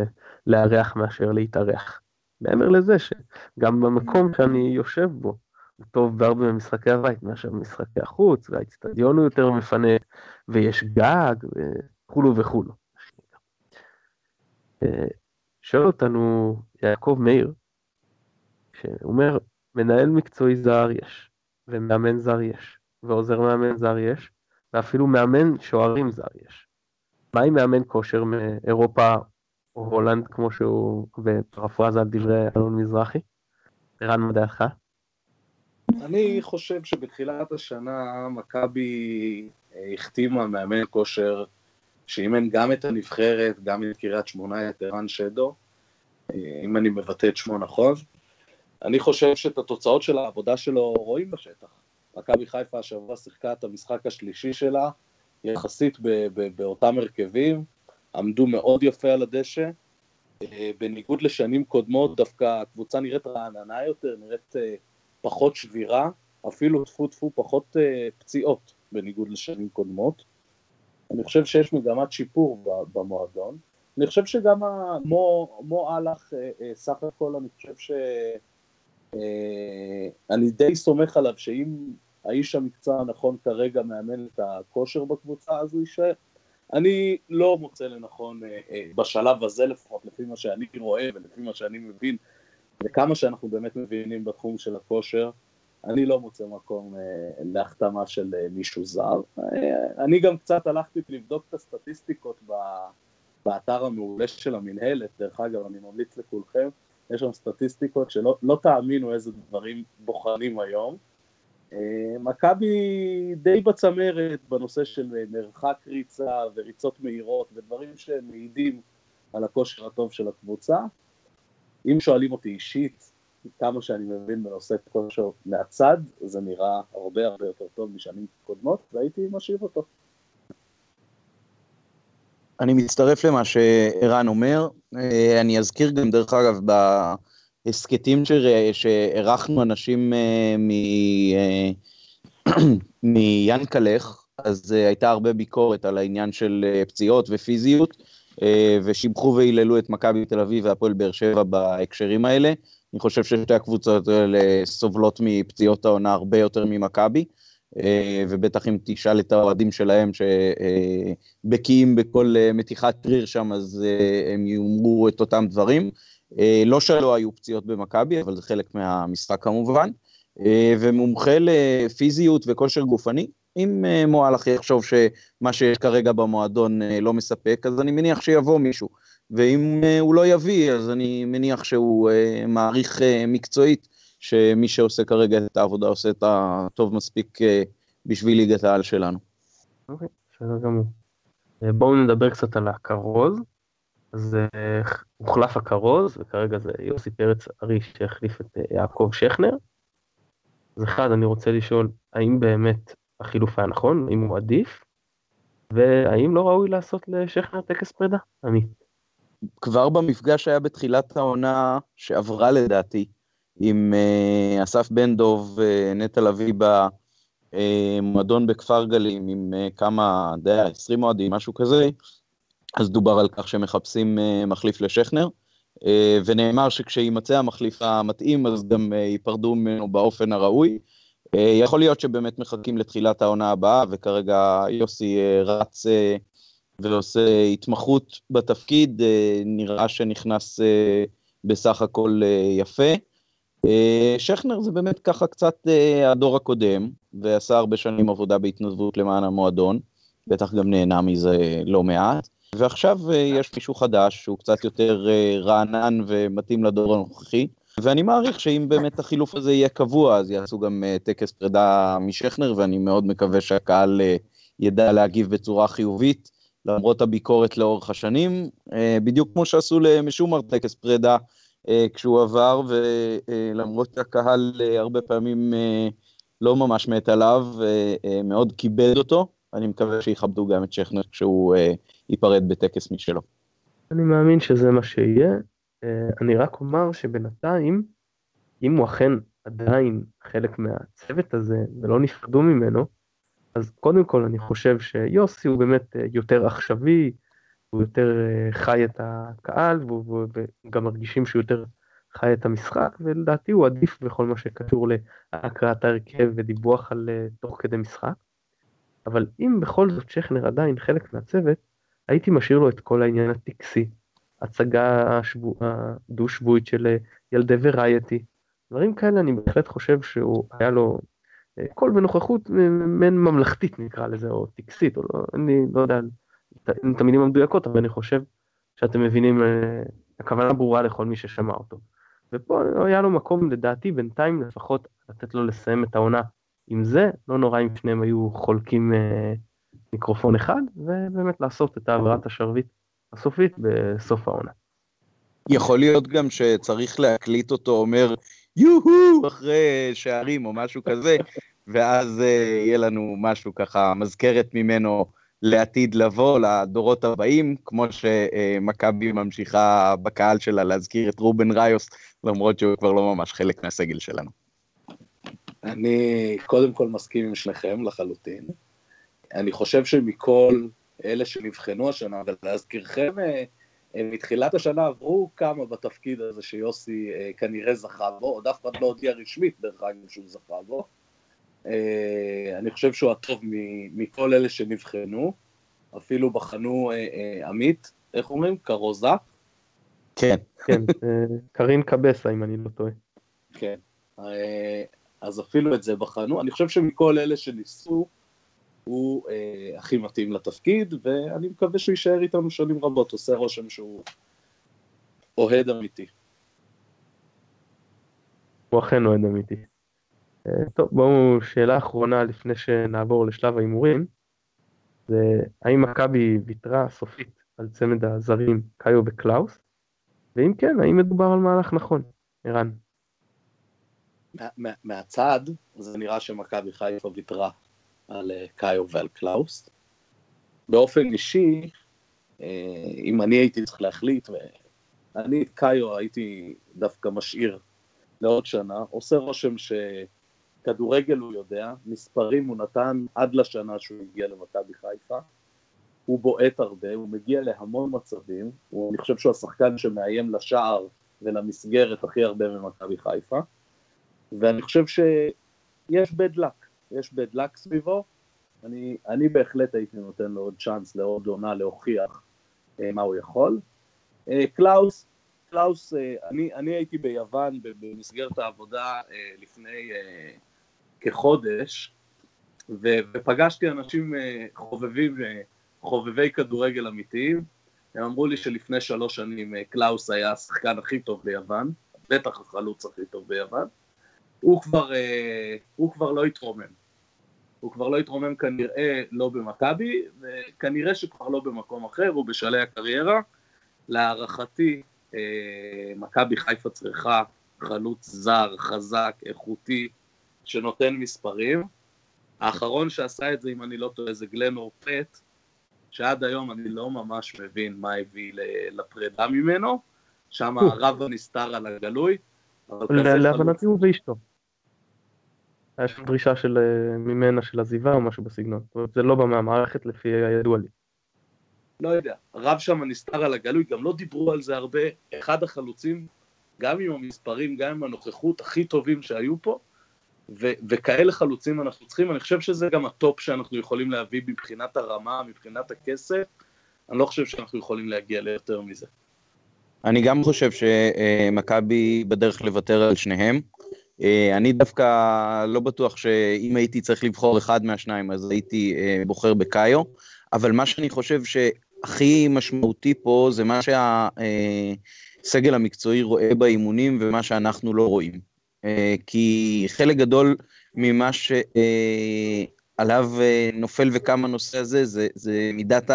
לארח מאשר להתארח. מעבר לזה שגם במקום שאני יושב בו, הוא טוב בהרבה ממשחקי הבית מאשר במשחקי החוץ, והאיצטדיון הוא יותר מפנה, ויש גג, וכולו וכולו. אה, שואל אותנו יעקב מאיר, שאומר, מנהל מקצועי זר יש, ומאמן זר יש, ועוזר מאמן זר יש, ואפילו מאמן שוערים זר יש. מה עם מאמן כושר מאירופה הולנד, כמו שהוא, בפרפרזה על דברי אלון מזרחי? ערן, מה דעתך? אני חושב שבתחילת השנה מכבי אה, החתימה מאמן כושר שאימן גם את הנבחרת, גם את קריית שמונה, את ערן שדו, אה, אם אני מבטא את שמו נכון. אני חושב שאת התוצאות של העבודה שלו רואים בשטח. מכבי חיפה השבוע שיחקה את המשחק השלישי שלה, יחסית באותם הרכבים, עמדו מאוד יפה על הדשא. אה, בניגוד לשנים קודמות, דווקא הקבוצה נראית רעננה יותר, נראית פחות שבירה, אפילו טפו טפו פחות uh, פציעות בניגוד לשנים קודמות. אני חושב שיש מגמת שיפור במועדון. אני חושב שגם מו, מו אהלך, סך הכל אני חושב ש... אני די סומך עליו שאם האיש המקצוע הנכון כרגע מאמן את הכושר בקבוצה, אז הוא יישאר. אני לא מוצא לנכון uh, uh, בשלב הזה לפחות, לפי מה שאני רואה ולפי מה שאני מבין, וכמה שאנחנו באמת מבינים בתחום של הכושר, אני לא מוצא מקום אה, להחתמה של אה, מישהו זר. אה, אני גם קצת הלכתי לבדוק את הסטטיסטיקות באתר המעולה של המינהלת, דרך אגב, אני ממליץ לכולכם, יש שם סטטיסטיקות שלא לא תאמינו איזה דברים בוחנים היום. אה, מכבי די בצמרת בנושא של מרחק ריצה וריצות מהירות ודברים שמעידים על הכושר הטוב של הקבוצה. אם שואלים אותי אישית, כמה שאני מבין בנושא כושר מהצד, זה נראה הרבה הרבה יותר טוב משנים קודמות, והייתי משאיר אותו. אני מצטרף למה שערן אומר. אה, אני אזכיר גם, דרך אגב, בהסכתים שאירחנו אנשים אה, *clears throat* מיאנקלך, אז אה, הייתה הרבה ביקורת על העניין של פציעות ופיזיות. ושיבחו והיללו את מכבי תל אביב והפועל באר שבע בהקשרים האלה. אני חושב ששתי הקבוצות האלה סובלות מפציעות העונה הרבה יותר ממכבי, ובטח אם תשאל את האוהדים שלהם שבקיאים בכל מתיחת קריר שם, אז הם יאמרו את אותם דברים. לא שלא היו פציעות במכבי, אבל זה חלק מהמשחק כמובן. ומומחה לפיזיות וכושר גופני, אם מועלך יחשוב שמה שיש כרגע במועדון לא מספק, אז אני מניח שיבוא מישהו. ואם הוא לא יביא, אז אני מניח שהוא מעריך מקצועית שמי שעושה כרגע את העבודה עושה את הטוב מספיק בשביל ליגת העל שלנו. אוקיי, בסדר גמור. בואו נדבר קצת על הכרוז. אז הוחלף הכרוז, וכרגע זה יוסי פרץ ארי שהחליף את יעקב שכנר. אז אחד, אני רוצה לשאול, האם באמת החילוף היה נכון? האם הוא עדיף? והאם לא ראוי לעשות לשכנר טקס פרידה? עמית. כבר במפגש שהיה בתחילת העונה שעברה לדעתי, עם uh, אסף בן דוב, uh, נטע לביא במועדון בכפר גלים, עם uh, כמה, די, 20 אוהדים, משהו כזה, אז דובר על כך שמחפשים uh, מחליף לשכנר. uh, ונאמר שכשימצא המחליף המתאים אז גם uh, ייפרדו ממנו באופן הראוי. יכול להיות שבאמת מחכים לתחילת העונה הבאה, וכרגע יוסי רץ ועושה התמחות בתפקיד, נראה שנכנס בסך הכל יפה. שכנר זה באמת ככה קצת הדור הקודם, ועשה הרבה שנים עבודה בהתנדבות למען המועדון, בטח גם נהנה מזה לא מעט. ועכשיו uh, יש מישהו חדש שהוא קצת יותר uh, רענן ומתאים לדור הנוכחי, ואני מעריך שאם באמת החילוף הזה יהיה קבוע, אז יעשו גם uh, טקס פרידה משכנר, ואני מאוד מקווה שהקהל ידע להגיב בצורה חיובית, למרות הביקורת לאורך השנים, בדיוק כמו שעשו למשומר טקס פרידה כשהוא עבר, ולמרות שהקהל הרבה פעמים לא ממש מת עליו, מאוד כיבד אותו, אני מקווה שיכבדו גם את שכנר כשהוא uh, ייפרד בטקס משלו. אני מאמין שזה מה שיהיה. Uh, אני רק אומר שבינתיים, אם הוא אכן עדיין חלק מהצוות הזה ולא נפרדו ממנו, אז קודם כל אני חושב שיוסי הוא באמת uh, יותר עכשווי, הוא יותר uh, חי את הקהל, וגם מרגישים שהוא יותר חי את המשחק, ולדעתי הוא עדיף בכל מה שקשור להקראת ההרכב ודיווח על uh, תוך כדי משחק. אבל אם בכל זאת שכנר עדיין חלק מהצוות, הייתי משאיר לו את כל העניין הטקסי, הצגה הדו-שבועית של ילדי ורייטי, דברים כאלה אני בהחלט חושב שהוא היה לו קול בנוכחות מעין ממלכתית נקרא לזה, או טקסית, או לא, אני לא יודע את המילים המדויקות, אבל אני חושב שאתם מבינים, הכוונה ברורה לכל מי ששמע אותו. ופה היה לו מקום לדעתי בינתיים לפחות לתת לו לסיים את העונה עם זה, לא נורא אם שניהם היו חולקים אה, מיקרופון אחד, ובאמת לעשות את העברת השרביט הסופית בסוף העונה. יכול להיות גם שצריך להקליט אותו אומר יו-הו אחרי שערים או משהו כזה, ואז אה, יהיה לנו משהו ככה, מזכרת ממנו לעתיד לבוא, לדורות הבאים, כמו שמכבי ממשיכה בקהל שלה להזכיר את רובן ראיוס, למרות שהוא כבר לא ממש חלק מהסגל שלנו. אני קודם כל מסכים עם שניכם לחלוטין. אני חושב שמכל אלה שנבחנו השנה, ולהזכירכם, אה, אה, מתחילת השנה עברו כמה בתפקיד הזה שיוסי אה, כנראה זכה בו, עוד אף אחד לא הודיע רשמית דרך אגב שהוא זכה בו. אני חושב שהוא הטוב מכל אלה שנבחנו, אפילו בחנו עמית, איך אומרים? קרוזה? כן. כן, קרין קבסה אם אני לא טועה. כן. אז אפילו את זה בחנו. אני חושב שמכל אלה שניסו, הוא אה, הכי מתאים לתפקיד, ואני מקווה שהוא יישאר איתנו שנים רבות, עושה רושם שהוא אוהד אמיתי. הוא אכן אוהד אמיתי. אה, טוב, בואו, שאלה אחרונה לפני שנעבור לשלב ההימורים, זה האם מכבי ויתרה סופית על צמד הזרים קאיו וקלאוס? ואם כן, האם מדובר על מהלך נכון? ערן. מה, מהצד, זה נראה שמכבי חיפה ויתרה על אה, קאיו ועל קלאוס. באופן אישי, אה, אם אני הייתי צריך להחליט, ואני את קאיו הייתי דווקא משאיר לעוד שנה, עושה רושם שכדורגל הוא יודע, מספרים הוא נתן עד לשנה שהוא הגיע למכבי חיפה. הוא בועט הרבה, הוא מגיע להמון מצבים, הוא, אני חושב שהוא השחקן שמאיים לשער ולמסגרת הכי הרבה ממכבי חיפה, ואני חושב שיש bad luck, יש bad luck סביבו, אני, אני בהחלט הייתי נותן לו עוד צ'אנס לעוד עונה להוכיח אה, מה הוא יכול. אה, קלאוס, קלאוס, אה, אני, אני הייתי ביוון במסגרת העבודה אה, לפני אה, כחודש, ו, ופגשתי אנשים אה, חובבים, אה, חובבי כדורגל אמיתיים, הם אמרו לי שלפני שלוש שנים אה, קלאוס היה השחקן הכי טוב ביוון, בטח החלוץ הכי טוב ביוון, הוא כבר, אה, הוא כבר לא התרומם. הוא כבר לא התרומם כנראה לא במכבי, וכנראה שכבר לא במקום אחר, הוא בשלהי הקריירה. להערכתי, אה, מכבי חיפה צריכה חלוץ זר, חזק, איכותי, שנותן מספרים. האחרון שעשה את זה, אם אני לא טועה, זה גלינור פלט, שעד היום אני לא ממש מבין מה הביא לפרידה ממנו, שם הרב הנסתר על הגלוי. להבנתי הוא ואשתו. היה שם דרישה של אה, ממנה של עזיבה או משהו בסגנון. זאת אומרת, זה לא בא מהמערכת לפי הידוע לי. לא יודע, רב שם נסתר על הגלוי, גם לא דיברו על זה הרבה. אחד החלוצים, גם עם המספרים, גם עם הנוכחות הכי טובים שהיו פה, ו- וכאלה חלוצים אנחנו צריכים, אני חושב שזה גם ה top שאנחנו יכולים להביא מבחינת הרמה, מבחינת הכסף, אני לא חושב שאנחנו יכולים להגיע ליותר מזה. אני גם חושב שמכבי בדרך לוותר על שניהם. אה, אני דווקא לא בטוח שאם הייתי צריך לבחור אחד מהשניים, אז הייתי אה, בוחר בקאיו, אבל מה שאני חושב שהכי משמעותי פה זה מה שהסגל המקצועי רואה באימונים ומה שאנחנו לא רואים. אה, כי חלק גדול ממה שעליו נופל וקם הנושא הזה, זה, זה מידת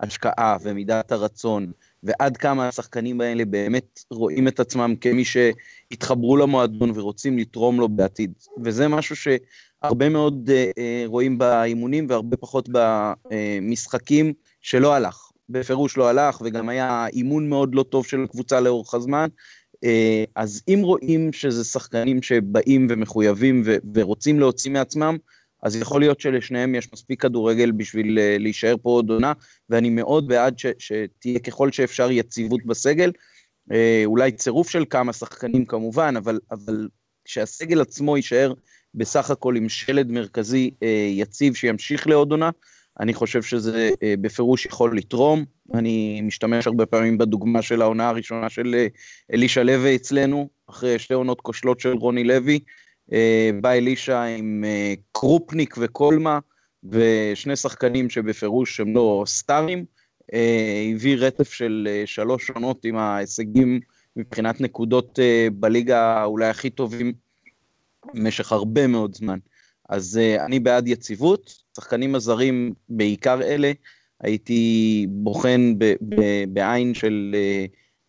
ההשקעה ומידת הרצון. ועד כמה השחקנים האלה באמת רואים את עצמם כמי שהתחברו למועדון ורוצים לתרום לו בעתיד. וזה משהו שהרבה מאוד uh, uh, רואים באימונים והרבה פחות במשחקים שלא הלך. בפירוש לא הלך, וגם היה אימון מאוד לא טוב של הקבוצה לאורך הזמן. Uh, אז אם רואים שזה שחקנים שבאים ומחויבים ו- ורוצים להוציא מעצמם, אז יכול להיות שלשניהם יש מספיק כדורגל בשביל uh, להישאר פה עוד עונה, ואני מאוד בעד ש, שתהיה ככל שאפשר יציבות בסגל, uh, אולי צירוף של כמה שחקנים כמובן, אבל, אבל שהסגל עצמו יישאר בסך הכל עם שלד מרכזי uh, יציב שימשיך לעוד עונה, אני חושב שזה בפירוש יכול לתרום. אני משתמש הרבה פעמים בדוגמה של העונה הראשונה של אלישע לוי אצלנו, אחרי שתי עונות כושלות של רוני לוי. אה, בא אלישע עם אה, קרופניק וקולמה, ושני שחקנים שבפירוש הם לא סטארים, אה, הביא רטף של שלוש עונות עם ההישגים מבחינת נקודות בליגה אולי הכי טובים במשך הרבה מאוד זמן. אז אני בעד יציבות, שחקנים הזרים, בעיקר אלה, הייתי בוחן ב- ב- בעין של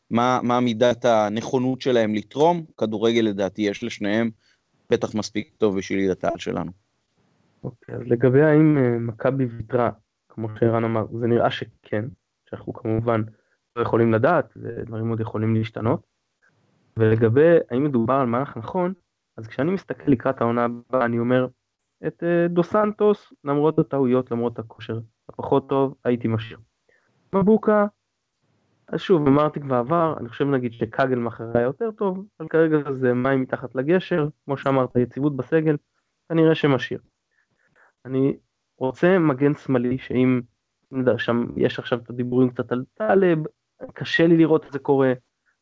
מה, מה מידת הנכונות שלהם לתרום, כדורגל לדעתי יש לשניהם, בטח מספיק טוב בשביל ליגת העל שלנו. אוקיי, אז לגבי האם אה, מכבי ויתרה, כמו שערן אמר, זה נראה שכן, שאנחנו כמובן לא יכולים לדעת, ודברים עוד יכולים להשתנות. ולגבי האם מדובר על מהלך נכון, אז כשאני מסתכל לקראת העונה הבאה, אני אומר, את אה, דו סנטוס, למרות הטעויות, למרות הכושר הפחות טוב, הייתי משאיר. מבוקה, אז שוב, אמרתי כבר אני חושב נגיד שקאגל מאחר היה יותר טוב, אבל כרגע זה מים מתחת לגשר, כמו שאמרת, יציבות בסגל, כנראה שמשאיר. אני רוצה מגן שמאלי, שאם שם יש עכשיו את הדיבורים קצת על טלב, קשה לי לראות את זה קורה,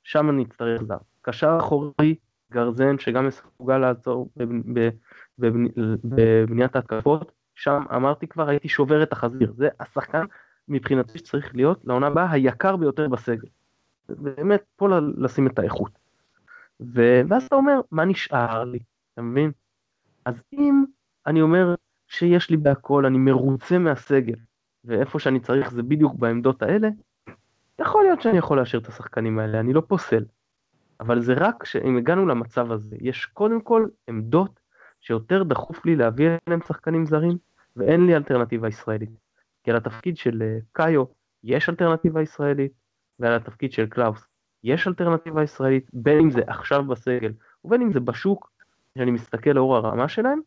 שם אני אצטרך זר. קשר אחורי, גרזן, שגם מסוגל לעצור בבניית ההתקפות, שם אמרתי כבר, הייתי שובר את החזיר, זה השחקן מבחינתי שצריך להיות לעונה הבאה היקר ביותר בסגל. באמת פה לשים את האיכות. ו... ואז אתה אומר, מה נשאר לי? אתה מבין? אז אם אני אומר שיש לי בהכל, אני מרוצה מהסגל, ואיפה שאני צריך זה בדיוק בעמדות האלה, יכול להיות שאני יכול להשאיר את השחקנים האלה, אני לא פוסל. אבל זה רק שאם הגענו למצב הזה, יש קודם כל עמדות שיותר דחוף לי להביא אליהם שחקנים זרים, ואין לי אלטרנטיבה ישראלית. כי על התפקיד של אה, קאיו יש אלטרנטיבה ישראלית, ועל התפקיד של קלאוס יש אלטרנטיבה ישראלית, בין אם זה עכשיו בסגל, ובין אם זה בשוק, שאני מסתכל לאור הרמה שלהם,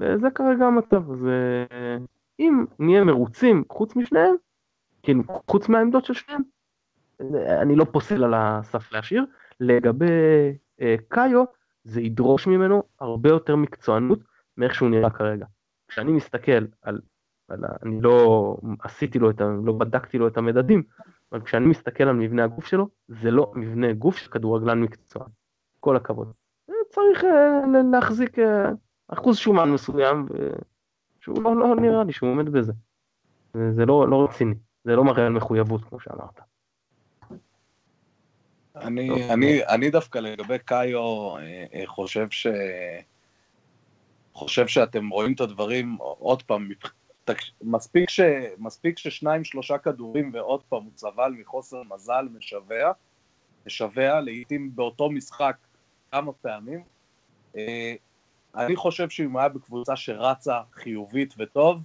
וזה כרגע המצב. אז אה, אם נהיה מרוצים חוץ משניהם, כאילו, חוץ מהעמדות של שניהם, אני לא פוסל על הסף להשאיר. לגבי אה, קאיו, זה ידרוש ממנו הרבה יותר מקצוענות מאיך שהוא נראה כרגע. כשאני מסתכל על, על אני לא עשיתי לו את ה... לא בדקתי לו את המדדים, אבל כשאני מסתכל על מבנה הגוף שלו, זה לא מבנה גוף של כדורגלן מקצוען. כל הכבוד. צריך אה, להחזיק אה, אחוז שומן מסוים, שהוא לא, לא נראה לי שהוא עומד בזה. זה לא, לא רציני, זה לא מראה על מחויבות כמו שאמרת. אני, אני, אני דווקא לגבי קאיו אה, חושב ש... חושב שאתם רואים את הדברים עוד פעם, מספיק, ש, מספיק ששניים שלושה כדורים ועוד פעם הוא צבל מחוסר מזל משווע, משווע לעיתים באותו משחק כמה פעמים. אה, אני חושב שאם הוא היה בקבוצה שרצה חיובית וטוב,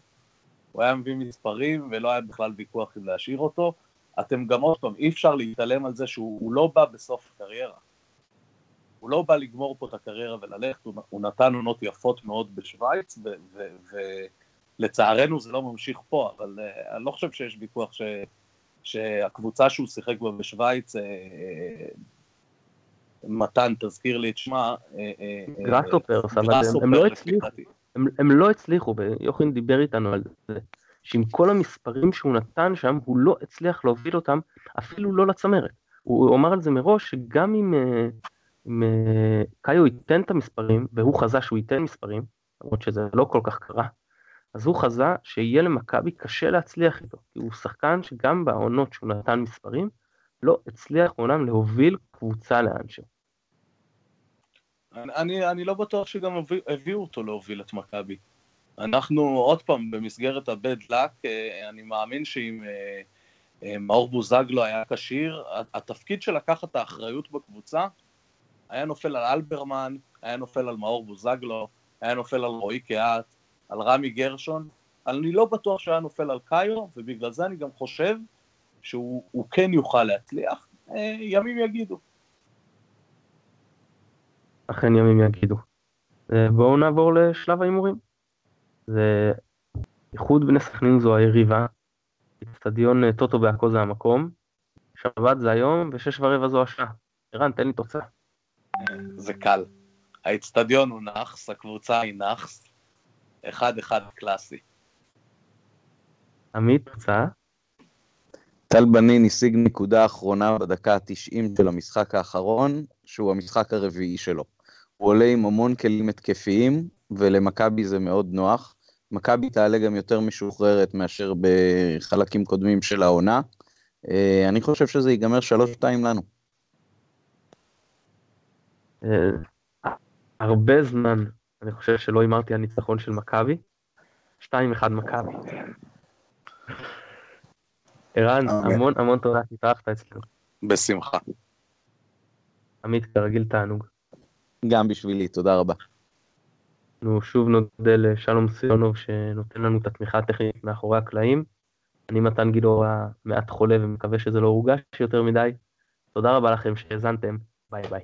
הוא היה מביא מספרים ולא היה בכלל ויכוח אם להשאיר אותו. אתם גם עוד פעם, אי אפשר להתעלם על זה שהוא לא בא בסוף הקריירה. הוא לא בא לגמור פה את הקריירה וללכת, הוא, הוא נתן עונות יפות מאוד בשוויץ, ולצערנו זה לא ממשיך פה, אבל uh, אני לא חושב שיש ויכוח ש, שהקבוצה שהוא שיחק בה בשוויץ, uh, מתן, תזכיר לי את שמה. גראסופרס, אבל הם לא הצליחו, הם לא הצליחו, ויוחין דיבר איתנו על זה, שעם כל המספרים שהוא נתן שם, הוא לא הצליח להוביל אותם אפילו לא לצמרת. הוא אמר על זה מראש שגם אם, אם קאיו ייתן את המספרים, והוא חזה שהוא ייתן מספרים, למרות שזה לא כל כך קרה, אז הוא חזה שיהיה למכבי קשה להצליח איתו, כי הוא שחקן שגם בעונות שהוא נתן מספרים, לא הצליח מעולם להוביל קבוצה לאנשהו. אני, אני לא בטוח שגם הביאו אותו להוביל את מכבי. אנחנו עוד פעם במסגרת ה-bad luck, אה, אני מאמין שאם אה, אה, מאור בוזגלו היה כשיר, התפקיד של לקחת את האחריות בקבוצה היה נופל על אלברמן, היה נופל על מאור בוזגלו, היה נופל על רועי קהת, על רמי גרשון. אני לא בטוח שהיה נופל על קאיו, ובגלל זה אני גם חושב שהוא כן יוכל להצליח. ימים יגידו. אכן ימים יגידו. בואו נעבור לשלב ההימורים. זה איחוד בני סכנין זו היריבה, אצטדיון אה, טוטו בעכו זה המקום, שבת זה היום ושש ורבע זו השעה. ערן, תן לי תוצאה. זה קל. האצטדיון הוא נאחס, הקבוצה היא נאחס, אחד אחד קלאסי. עמית, תוצאה? טל בנין השיג נקודה אחרונה בדקה ה-90 של המשחק האחרון, שהוא המשחק הרביעי שלו. הוא עולה עם המון כלים התקפיים, ולמכבי זה מאוד נוח. מכבי תעלה גם יותר משוחררת מאשר בחלקים קודמים של העונה. אה, אני חושב שזה ייגמר 3-2 לנו. אה, הרבה זמן אני חושב שלא הימרתי על ניצחון של מכבי. 2-1 מכבי. ערן, המון המון תודה שהתארחת אצלנו. בשמחה. עמית, כרגיל תענוג. גם בשבילי, תודה רבה. אנחנו שוב נודה לשלום סיונוב שנותן לנו את התמיכה הטכנית מאחורי הקלעים. אני מתן גילאור מעט חולה ומקווה שזה לא הורגש יותר מדי. תודה רבה לכם שהאזנתם, ביי ביי.